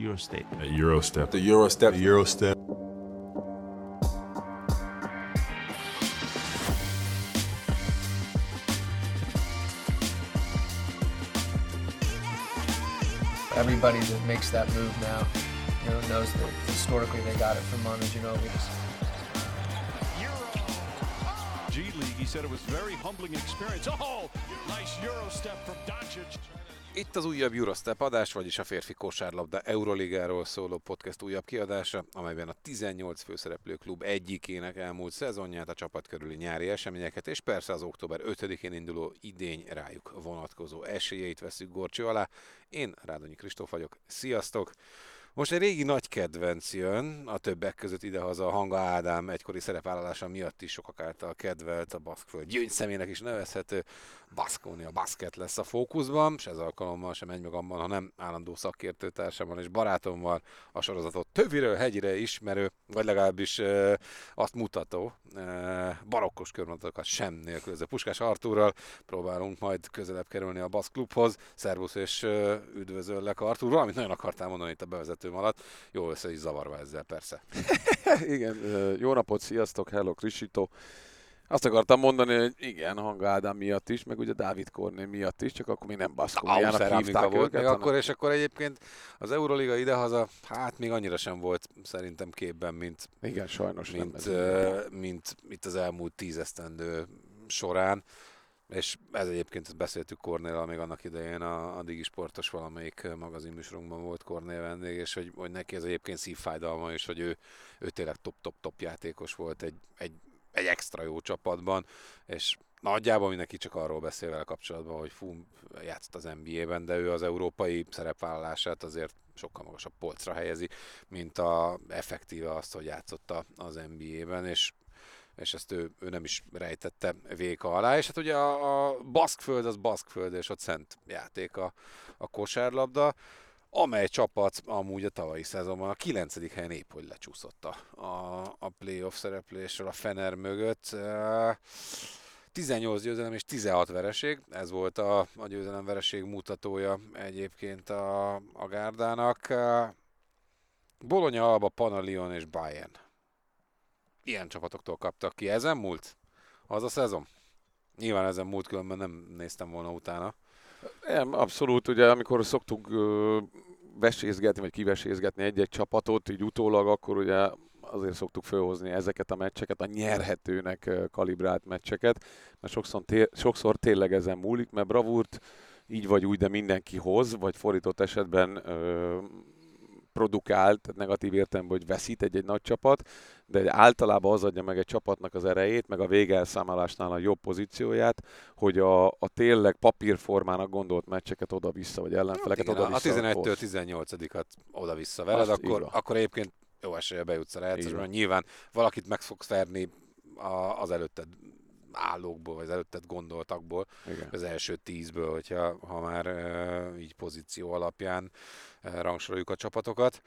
Eurostep. A Eurostep. The Eurostep. The Eurostep. Everybody that makes that move now, you know, knows that historically they got it from Manu Ginobili. G League. He said it was a very humbling experience. Oh, nice Euro step from Doncic. Itt az újabb Eurostep adás, vagyis a férfi kosárlabda Euroligáról szóló podcast újabb kiadása, amelyben a 18 főszereplő klub egyikének elmúlt szezonját, a csapat körüli nyári eseményeket, és persze az október 5-én induló idény rájuk vonatkozó esélyeit veszük gorcső alá. Én Rádonyi Kristóf vagyok, sziasztok! Most egy régi nagy kedvenc jön, a többek között idehaza a Hanga Ádám egykori szerepvállalása miatt is sokak által kedvelt, a baszkföld gyöngyszemének is nevezhető. Baskonia basket lesz a fókuszban, és ez alkalommal sem egy magamban, hanem állandó szakértőtársammal és barátommal. A sorozatot töviről hegyire ismerő, vagy legalábbis e, azt mutató e, barokkos körmondatokat sem nélkülöző Puskás Artúrral próbálunk majd közelebb kerülni a Basz klubhoz. Szervusz és e, üdvözöllek Artúr, valamit nagyon akartál mondani itt a bevezetőm alatt, jó össze is zavarva ezzel persze. igen, jó napot, sziasztok, hello Krisito. Azt akartam mondani, hogy igen, Hanga Ádám miatt is, meg ugye Dávid Korné miatt is, csak akkor még nem Baszkóniának hívták volt őket. hanem- akkor, és akkor egyébként az Euroliga idehaza, hát még annyira sem volt szerintem képben, mint, Igen, sajnos nem. mint, ez ö, mint itt az elmúlt tíz esztendő során. És ez egyébként ezt beszéltük Kornéllal még annak idején a, a Digi Sportos valamelyik magazinműsorunkban volt Kornél vendég, és hogy, hogy neki ez egyébként szívfájdalma, és hogy ő, ő tényleg top-top-top játékos volt egy, egy, egy extra jó csapatban, és nagyjából mindenki csak arról beszél vele kapcsolatban, hogy fú, játszott az NBA-ben, de ő az európai szerepvállalását azért sokkal magasabb polcra helyezi, mint a effektíve azt, hogy játszott a- az NBA-ben, és és ezt ő, ő nem is rejtette véka alá, és hát ugye a, a baszkföld az baszkföld, és ott szent játék a, a kosárlabda, amely csapat amúgy a tavalyi szezonban a 9. helyen épp hogy lecsúszott a, a, a playoff szereplésről a Fener mögött. Eh, 18 győzelem és 16 vereség, ez volt a, a győzelem vereség mutatója egyébként a, a Gárdának. Bologna, Alba, Panalion és Bayern. Ilyen csapatoktól kaptak ki. Ezen múlt? Az a szezon? Nyilván ezen múlt, különben nem néztem volna utána. Nem, abszolút, ugye amikor szoktunk ö, vesézgetni, vagy kivesézgetni egy-egy csapatot, így utólag, akkor ugye azért szoktuk fölhozni ezeket a meccseket, a nyerhetőnek kalibrált meccseket, mert sokszor, té- sokszor tényleg ezen múlik, mert bravúrt így vagy úgy, de mindenki hoz, vagy fordított esetben ö, produkált, tehát negatív értelemben, hogy veszít egy-egy nagy csapat, de általában az adja meg egy csapatnak az erejét, meg a végelszámolásnál a jobb pozícióját, hogy a, a tényleg papírformának gondolt meccseket oda-vissza, vagy ellenfeleket Hát oda-vissza. a 11-től hoz. 18-at oda-vissza veled, Azt akkor, akkor egyébként jó esélye bejutsz a Így rájátszásba. van. Nyilván valakit meg fogsz verni az előtted állókból, vagy az előtted gondoltakból, Igen. az első tízből, hogyha ha már így pozíció alapján rangsoroljuk a csapatokat.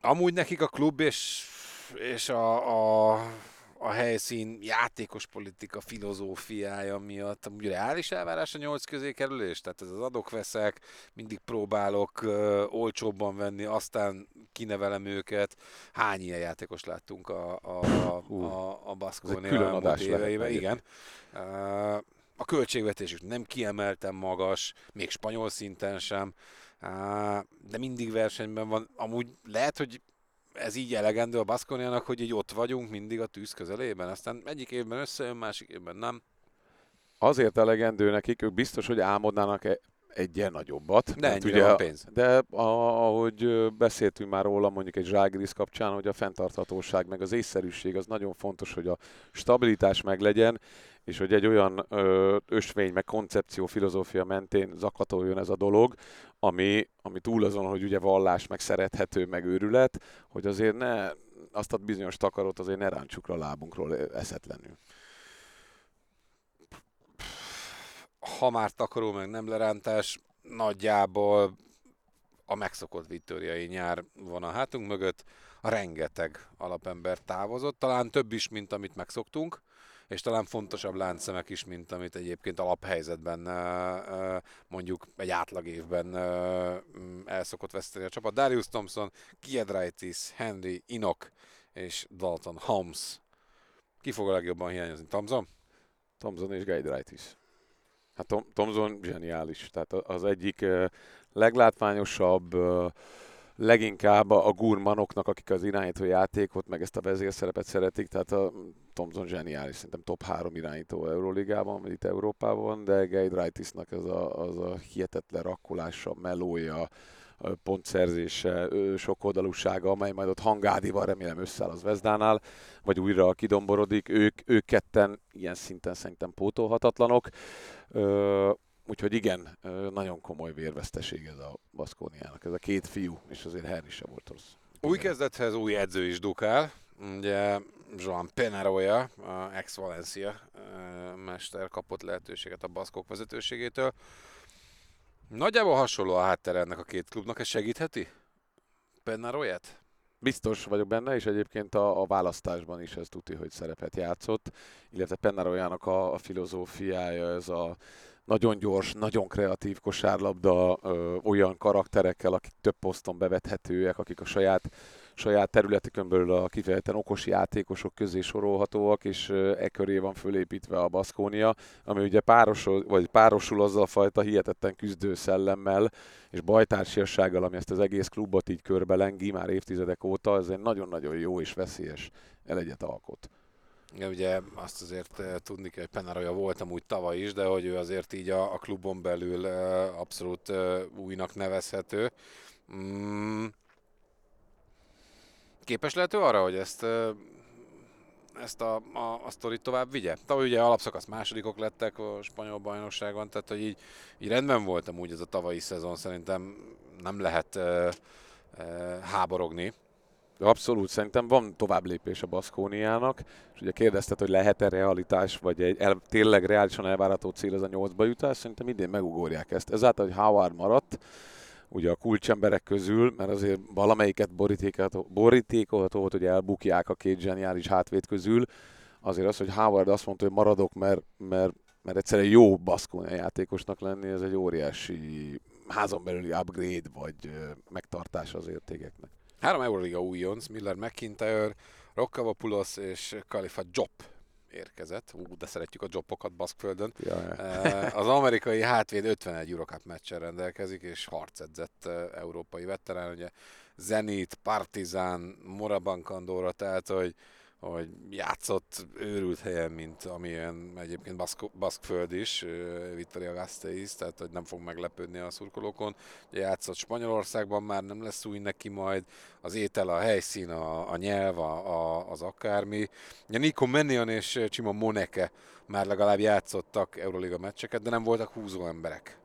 Amúgy nekik a klub és, és a, a, a helyszín játékos politika filozófiája miatt amúgy reális elvárás a nyolc közé kerülés? Tehát ez az adok-veszek, mindig próbálok ö, olcsóbban venni, aztán kinevelem őket. Hány ilyen játékos láttunk a, a, Hú, a, a Baszkónia elmúlt éveiben? Igen. A költségvetésük nem kiemelten magas, még spanyol szinten sem, de mindig versenyben van. Amúgy lehet, hogy ez így elegendő a Baszkoniának, hogy így ott vagyunk mindig a tűz közelében, aztán egyik évben összejön, másik évben nem. Azért elegendő nekik, ők biztos, hogy álmodnának egy ilyen nagyobbat. De mert ennyire van pénz. De ahogy beszéltünk már róla, mondjuk egy Zságrisz kapcsán, hogy a fenntarthatóság, meg az észszerűség, az nagyon fontos, hogy a stabilitás meglegyen, és hogy egy olyan ö, ösvény, meg koncepció, filozófia mentén zakatoljon ez a dolog, ami, ami túl azon, hogy ugye vallás, meg szerethető, meg őrület, hogy azért ne azt a bizonyos takarot azért ne rántsuk a lábunkról eszetlenül. Ha már takaró, meg nem lerántás, nagyjából a megszokott viktóriai nyár van a hátunk mögött, a rengeteg alapember távozott, talán több is, mint amit megszoktunk, és talán fontosabb láncszemek is, mint amit egyébként alaphelyzetben mondjuk egy átlag évben mm, el szokott veszteni a csapat. Darius Thompson, Kiedraitis, Henry, Inok és Dalton Holmes. Ki fog a legjobban hiányozni? Thompson? Thompson és Gaidraitis. Hát Tom, Thompson zseniális. Tehát az egyik leglátványosabb, leginkább a gurmanoknak, akik az irányító játékot, meg ezt a vezérszerepet szeretik, tehát a Thompson zseniális, szerintem top 3 irányító Euróligában, vagy itt Európában, de Gade Wrightisnak az a, az a hihetetlen rakkolása, melója, pontszerzése, sok oldalúsága, amely majd ott Hangádival remélem összeáll az Vezdánál, vagy újra kidomborodik. Ők, ők ketten ilyen szinten szerintem pótolhatatlanok. Úgyhogy igen, nagyon komoly vérveszteség ez a Baszkóniának. Ez a két fiú, és azért Henry sem volt rossz. Új kezdethez új edző is dukál. Ugye Joan Penaroya, a ex-Valencia mester kapott lehetőséget a baszkok vezetőségétől. Nagyjából hasonló a háttere ennek a két klubnak, ez segítheti? Penaroyát? Biztos vagyok benne, és egyébként a, a választásban is ez tuti, hogy szerepet játszott, illetve Pennaroyának a, a filozófiája, ez a nagyon gyors, nagyon kreatív kosárlabda, ö, olyan karakterekkel, akik több poszton bevethetőek, akik a saját saját területükön belül a kifejezetten okos játékosok közé sorolhatóak, és e köré van fölépítve a Baszkónia, ami ugye párosul, vagy párosul azzal a fajta hihetetlen küzdő szellemmel és bajtársiassággal, ami ezt az egész klubot így körbelengi már évtizedek óta, ez egy nagyon-nagyon jó és veszélyes elegyet alkot. Ja, ugye azt azért tudni kell, hogy Penaroja volt amúgy tavaly is, de hogy ő azért így a, a klubon belül abszolút újnak nevezhető. Mm. Képes lehet ő arra, hogy ezt ezt a, a, a sztorit tovább vigye. Tavaly ugye alapszakasz másodikok lettek a spanyol bajnokságon, tehát hogy így, így rendben voltam úgy ez a tavalyi szezon, szerintem nem lehet uh, uh, háborogni. Abszolút, szerintem van tovább lépés a Baszkóniának, és ugye kérdezted, hogy lehet-e realitás, vagy egy el, tényleg reálisan elvárható cél ez a nyolcba jutás, szerintem idén megugorják ezt. Ezáltal, hogy Howard maradt, ugye a kulcsemberek közül, mert azért valamelyiket borítékolható volt, hogy elbukják a két zseniális hátvét közül, azért az, hogy Howard azt mondta, hogy maradok, mert, mert, mert egyszerűen jó Baszkónia játékosnak lenni, ez egy óriási házon belüli upgrade, vagy megtartás az értékeknek. Három Euroliga újonc, Miller McIntyre, Rokkavapulos és Khalifa Job érkezett. Ú, de szeretjük a jobbokat Baszkföldön. Ja, ja. Az amerikai hátvéd 51 Eurocup meccsen rendelkezik, és harcedzett európai veterán, ugye Zenit, Partizán, Moraban Kandóra, tehát hogy hogy játszott őrült helyen, mint amilyen egyébként Baszk, Baszkföld is, Vittoria Gasteiz, tehát hogy nem fog meglepődni a szurkolókon. Játszott Spanyolországban, már nem lesz új neki majd, az étel, a helyszín, a, a nyelv, a, a, az akármi. Ja, Nico Menion és Csima Moneke már legalább játszottak Euroliga meccseket, de nem voltak húzó emberek.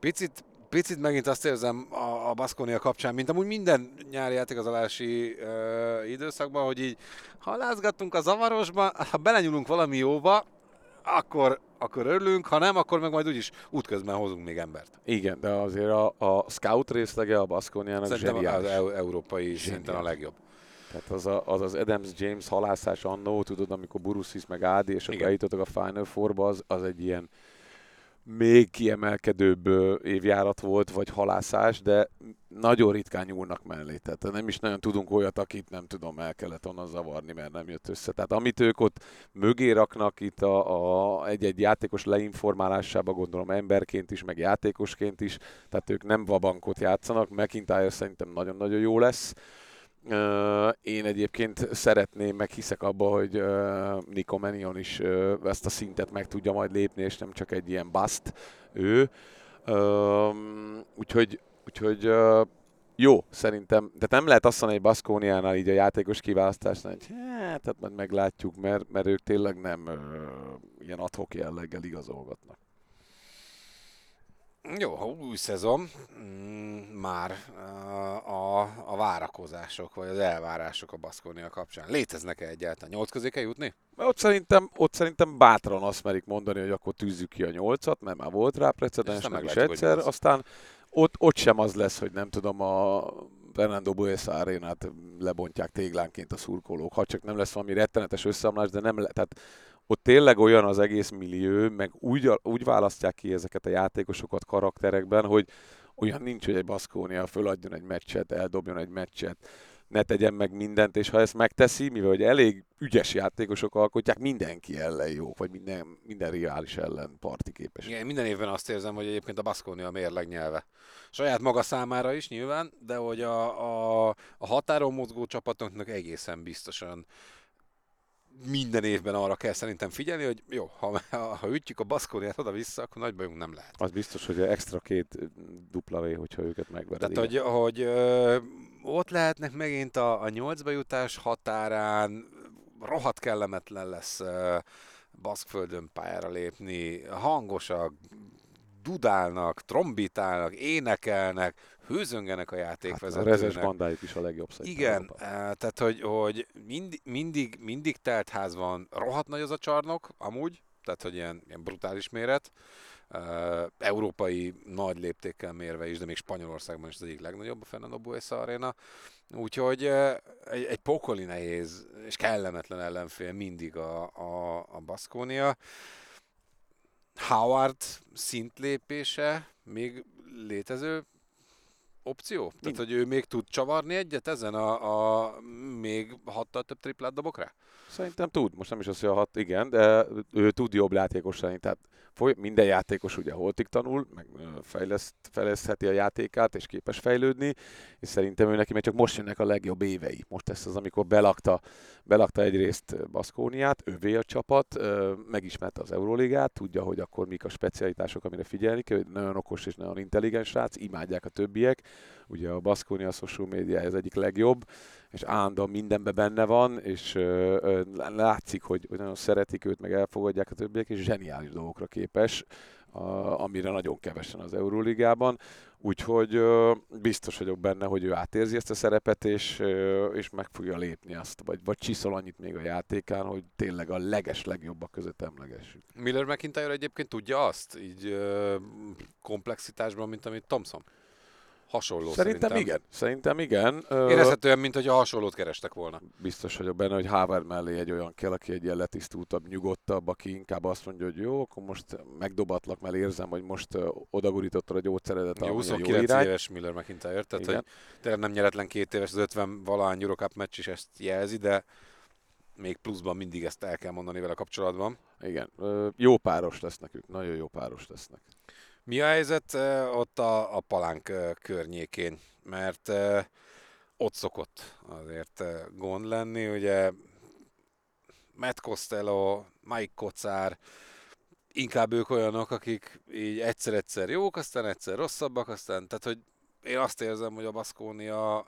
Picit picit megint azt érzem a, a Baskonia kapcsán, mint amúgy minden nyári játékozalási uh, időszakban, hogy így ha lázgattunk a zavarosba, ha belenyúlunk valami jóba, akkor, akkor örülünk, ha nem, akkor meg majd úgyis útközben hozunk még embert. Igen, de azért a, a scout részlege a Baszkóniának Szerintem zseniális. az e- európai zseniális. szinten a legjobb. Tehát az, a, az az Adams James halászás annó, tudod, amikor Burusis meg Ádi, és akkor eljutottak a Final Four-ba, az, az egy ilyen még kiemelkedőbb évjárat volt, vagy halászás, de nagyon ritkán nyúlnak mellé. Tehát nem is nagyon tudunk olyat, akit nem tudom, el kellett onnan zavarni, mert nem jött össze. Tehát amit ők ott mögé raknak itt a, a egy-egy játékos leinformálásába, gondolom emberként is, meg játékosként is, tehát ők nem vabankot játszanak, McIntyre szerintem nagyon-nagyon jó lesz én egyébként szeretném, meg hiszek abba, hogy Nico Menion is ezt a szintet meg tudja majd lépni, és nem csak egy ilyen bust ő. Úgyhogy, úgyhogy jó, szerintem, de nem lehet azt mondani, hogy Baszkóniánál így a játékos kiválasztásnál, hogy hát, tehát majd meglátjuk, mert, mert ők tényleg nem ilyen adhok jelleggel igazolgatnak. Jó, ha új szezon, mm, már a, a várakozások, vagy az elvárások a Baszkónia kapcsán. Léteznek-e egyáltalán? Nyolc közé kell jutni? Ott szerintem, ott szerintem bátran azt merik mondani, hogy akkor tűzzük ki a nyolcat, mert már volt rá precedens, meg is egyszer. Aztán ott, ott sem az lesz, hogy nem tudom, a Fernando Buesa arénát lebontják téglánként a szurkolók, ha csak nem lesz valami rettenetes összeomlás, de nem le, tehát ott tényleg olyan az egész millió, meg úgy, úgy választják ki ezeket a játékosokat karakterekben, hogy olyan nincs, hogy egy Baszkónia föladjon egy meccset, eldobjon egy meccset, ne tegyen meg mindent, és ha ezt megteszi, mivel hogy elég ügyes játékosok alkotják, mindenki ellen jó, vagy minden, minden rivális ellen parti képes. Igen, minden évben azt érzem, hogy egyébként a Baszkónia a mérleg nyelve. Saját maga számára is nyilván, de hogy a, a, a határon mozgó csapatoknak egészen biztosan minden évben arra kell szerintem figyelni, hogy jó, ha, ha ütjük a baszkóniát oda-vissza, akkor nagy bajunk nem lehet. Az biztos, hogy extra két dupla V, hogyha őket megvered. Tehát, hogy, hogy ö, ott lehetnek megint a, a nyolcba jutás határán, rohadt kellemetlen lesz ö, Baszkföldön pályára lépni, hangosak, dudálnak, trombitálnak, énekelnek, hőzöngenek a játékvezetőnek. Hát a rezes bandájuk is a legjobb szerintem. Igen, eh, tehát hogy, hogy mindig, mindig, mindig telt ház van, rohadt nagy az a csarnok, amúgy, tehát hogy ilyen, ilyen brutális méret, uh, európai nagy léptékkel mérve is, de még Spanyolországban is az egyik legnagyobb a Fernando Buesa Arena. Úgyhogy uh, egy, egy pokoli nehéz és kellemetlen ellenfél mindig a, a, a Baskonia. Howard szintlépése még létező opció? Tehát, hogy ő még tud csavarni egyet ezen a, a még hattal több triplát dobok rá? Szerintem tud, most nem is az, hogy a hat, igen, de ő tud jobb játékos lenni, tehát foly, minden játékos ugye holtig tanul, meg fejleszt, fejlesztheti a játékát, és képes fejlődni, és szerintem ő neki még csak most jönnek a legjobb évei. Most ez az, amikor belakta, belakta egyrészt Baszkóniát, ővé a csapat, megismerte az Euróligát, tudja, hogy akkor mik a specialitások, amire figyelni kell, nagyon okos és nagyon intelligens srác, imádják a többiek, ugye a Baszkónia social média ez egyik legjobb, és állandóan mindenben benne van, és ö, ö, látszik, hogy, hogy nagyon szeretik őt, meg elfogadják a többiek, és zseniális dolgokra képes, a, amire nagyon kevesen az Euróligában. Úgyhogy ö, biztos vagyok benne, hogy ő átérzi ezt a szerepet, és, ö, és meg fogja lépni azt, vagy, vagy csiszol annyit még a játékán, hogy tényleg a leges legjobbak között emlegessük. Miller McIntyre egyébként tudja azt, így ö, komplexitásban, mint amit Thompson? Hasonló szerintem. Szerintem igen. Szerintem igen. Érezhetően, mint hogy a hasonlót kerestek volna. Biztos vagyok benne, hogy Harvard mellé egy olyan kell, aki egy ilyen letisztultabb, nyugodtabb, aki inkább azt mondja, hogy jó, akkor most megdobatlak, mert érzem, hogy most odagurítottad a gyógyszeredet. Jó, 29 jó éves Miller McIntyre, tehát igen. hogy tényleg nem nyeretlen két éves, az 50 valahány Eurocup meccs is ezt jelzi, de még pluszban mindig ezt el kell mondani vele kapcsolatban. Igen, jó páros lesz nekük, nagyon jó páros lesznek. Mi a helyzet ott a, a palánk környékén? Mert ott szokott azért gond lenni, ugye Matt Costello, Mike Kocár, inkább ők olyanok, akik így egyszer-egyszer jók, aztán egyszer rosszabbak, aztán, tehát hogy én azt érzem, hogy a Baszkónia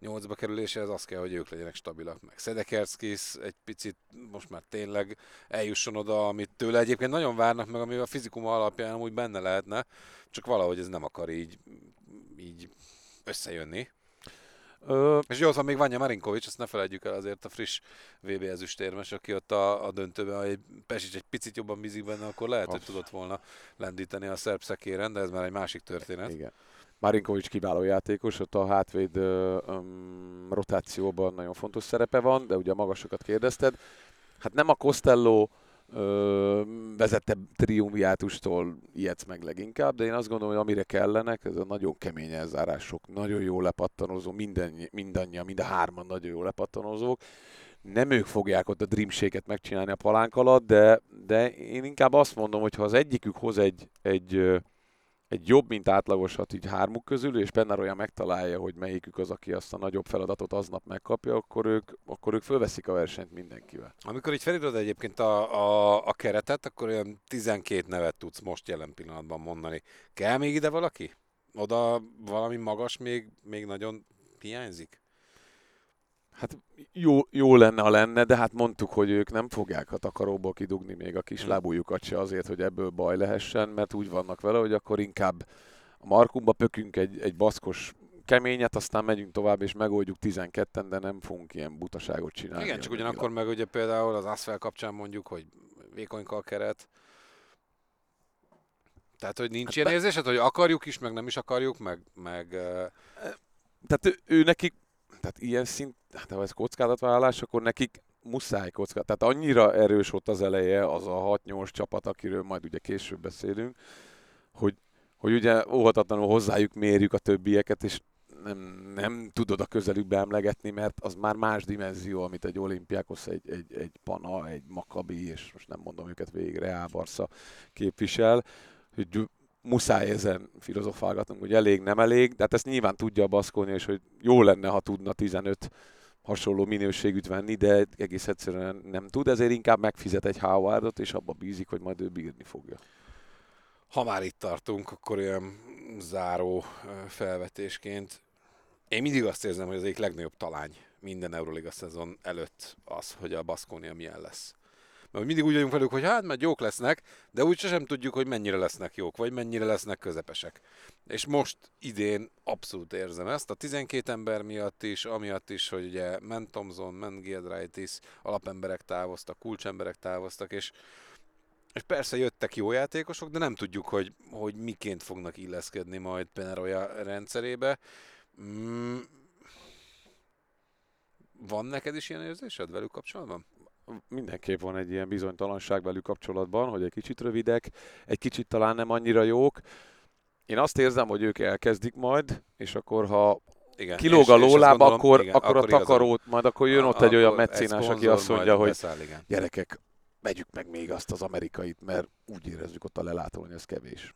nyolcba kerülése, ez az kell, hogy ők legyenek stabilak. Meg Szedekerszkis egy picit most már tényleg eljusson oda, amit tőle egyébként nagyon várnak meg, ami a fizikum alapján úgy benne lehetne, csak valahogy ez nem akar így, így összejönni. Ö... És jó, van még Vanya Marinkovics, ezt ne felejtjük el azért a friss VB ezüstérmes, aki ott a, a döntőben, ha egy Pesic egy picit jobban bízik benne, akkor lehet, Azt. hogy tudott volna lendíteni a szerb szekéren, de ez már egy másik történet. Igen. Marinkovics kiváló játékos, ott a hátvéd um, rotációban nagyon fontos szerepe van, de ugye a magasokat kérdezted. Hát nem a Costello ö, vezette triumviátustól ijedsz meg leginkább, de én azt gondolom, hogy amire kellenek, ez a nagyon kemény elzárások, nagyon jó lepattanozó, minden, mindannyian, mind a hárman nagyon jó lepattanozók. Nem ők fogják ott a dreamséget megcsinálni a palánk alatt, de, de én inkább azt mondom, hogy ha az egyikük hoz egy, egy egy jobb, mint átlagosat így hármuk közül, és olyan megtalálja, hogy melyikük az, aki azt a nagyobb feladatot aznap megkapja, akkor ők, akkor ők fölveszik a versenyt mindenkivel. Amikor így felírod egyébként a, a, a keretet, akkor olyan 12 nevet tudsz most jelen pillanatban mondani. Kell még ide valaki? Oda valami magas még, még nagyon hiányzik? Hát jó, jó lenne, ha lenne, de hát mondtuk, hogy ők nem fogják a takaróból kidugni még a kis hm. lábújukat se azért, hogy ebből baj lehessen, mert úgy vannak vele, hogy akkor inkább a Markumba pökünk egy, egy baszkos keményet, aztán megyünk tovább, és megoldjuk 12-en, de nem fogunk ilyen butaságot csinálni. Igen, csak ugyanakkor meg ugye például az Asfel kapcsán mondjuk, hogy vékonyka a keret, tehát, hogy nincs hát ilyen be... érzésed, hogy akarjuk is, meg nem is akarjuk, meg... meg Tehát ő, ő nekik tehát ilyen szint, hát ha ez kockázatvállalás, akkor nekik muszáj kocka. Tehát annyira erős volt az eleje, az a 6-8 csapat, akiről majd ugye később beszélünk, hogy, hogy ugye óhatatlanul hozzájuk mérjük a többieket, és nem, nem tudod a közelükbe emlegetni, mert az már más dimenzió, amit egy olimpiákos, egy, egy, egy Pana, egy Makabi, és most nem mondom őket végig, Real Barca képvisel, hogy muszáj ezen filozofálgatnunk, hogy elég, nem elég, de hát ezt nyilván tudja a Baszkónia, és hogy jó lenne, ha tudna 15 hasonló minőségűt venni, de egész egyszerűen nem tud, ezért inkább megfizet egy Howardot, és abba bízik, hogy majd ő bírni fogja. Ha már itt tartunk, akkor olyan záró felvetésként én mindig azt érzem, hogy az egyik legnagyobb talány minden Euroliga szezon előtt az, hogy a Baszkónia milyen lesz. Mert mindig úgy vagyunk velük, hogy hát mert jók lesznek, de úgy sem tudjuk, hogy mennyire lesznek jók, vagy mennyire lesznek közepesek. És most idén abszolút érzem ezt, a 12 ember miatt is, amiatt is, hogy ugye Men Thompson, Men Gildraitis, alapemberek távoztak, kulcsemberek távoztak, és és persze jöttek jó játékosok, de nem tudjuk, hogy, hogy miként fognak illeszkedni majd Peneroya rendszerébe. Mm. Van neked is ilyen érzésed velük kapcsolatban? Mindenképp van egy ilyen bizonytalanság velük kapcsolatban, hogy egy kicsit rövidek, egy kicsit talán nem annyira jók. Én azt érzem, hogy ők elkezdik majd, és akkor ha igen. kilóg a lóláb, akkor, igen, akkor, akkor a takarót, majd akkor jön ott egy olyan meccénás, aki azt mondja, hogy beszáll, igen. gyerekek, vegyük meg még azt az amerikait, mert úgy érezzük ott a lelátón, hogy ez kevés.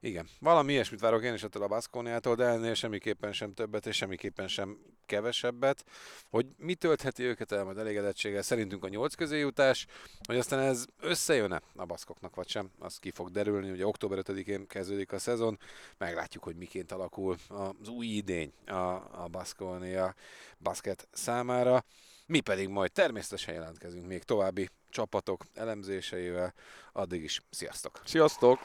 Igen, valami ilyesmit várok én is ettől a Baszkóniától, de ennél semmiképpen sem többet, és semmiképpen sem kevesebbet. Hogy mi töltheti őket el majd elégedettséggel, szerintünk a nyolc közé jutás, hogy aztán ez összejön-e a baszkoknak, vagy sem, az ki fog derülni, ugye október 5-én kezdődik a szezon, meglátjuk, hogy miként alakul az új idény a, a Baszkónia baszket számára. Mi pedig majd természetesen jelentkezünk még további csapatok elemzéseivel. Addig is sziasztok! Sziasztok!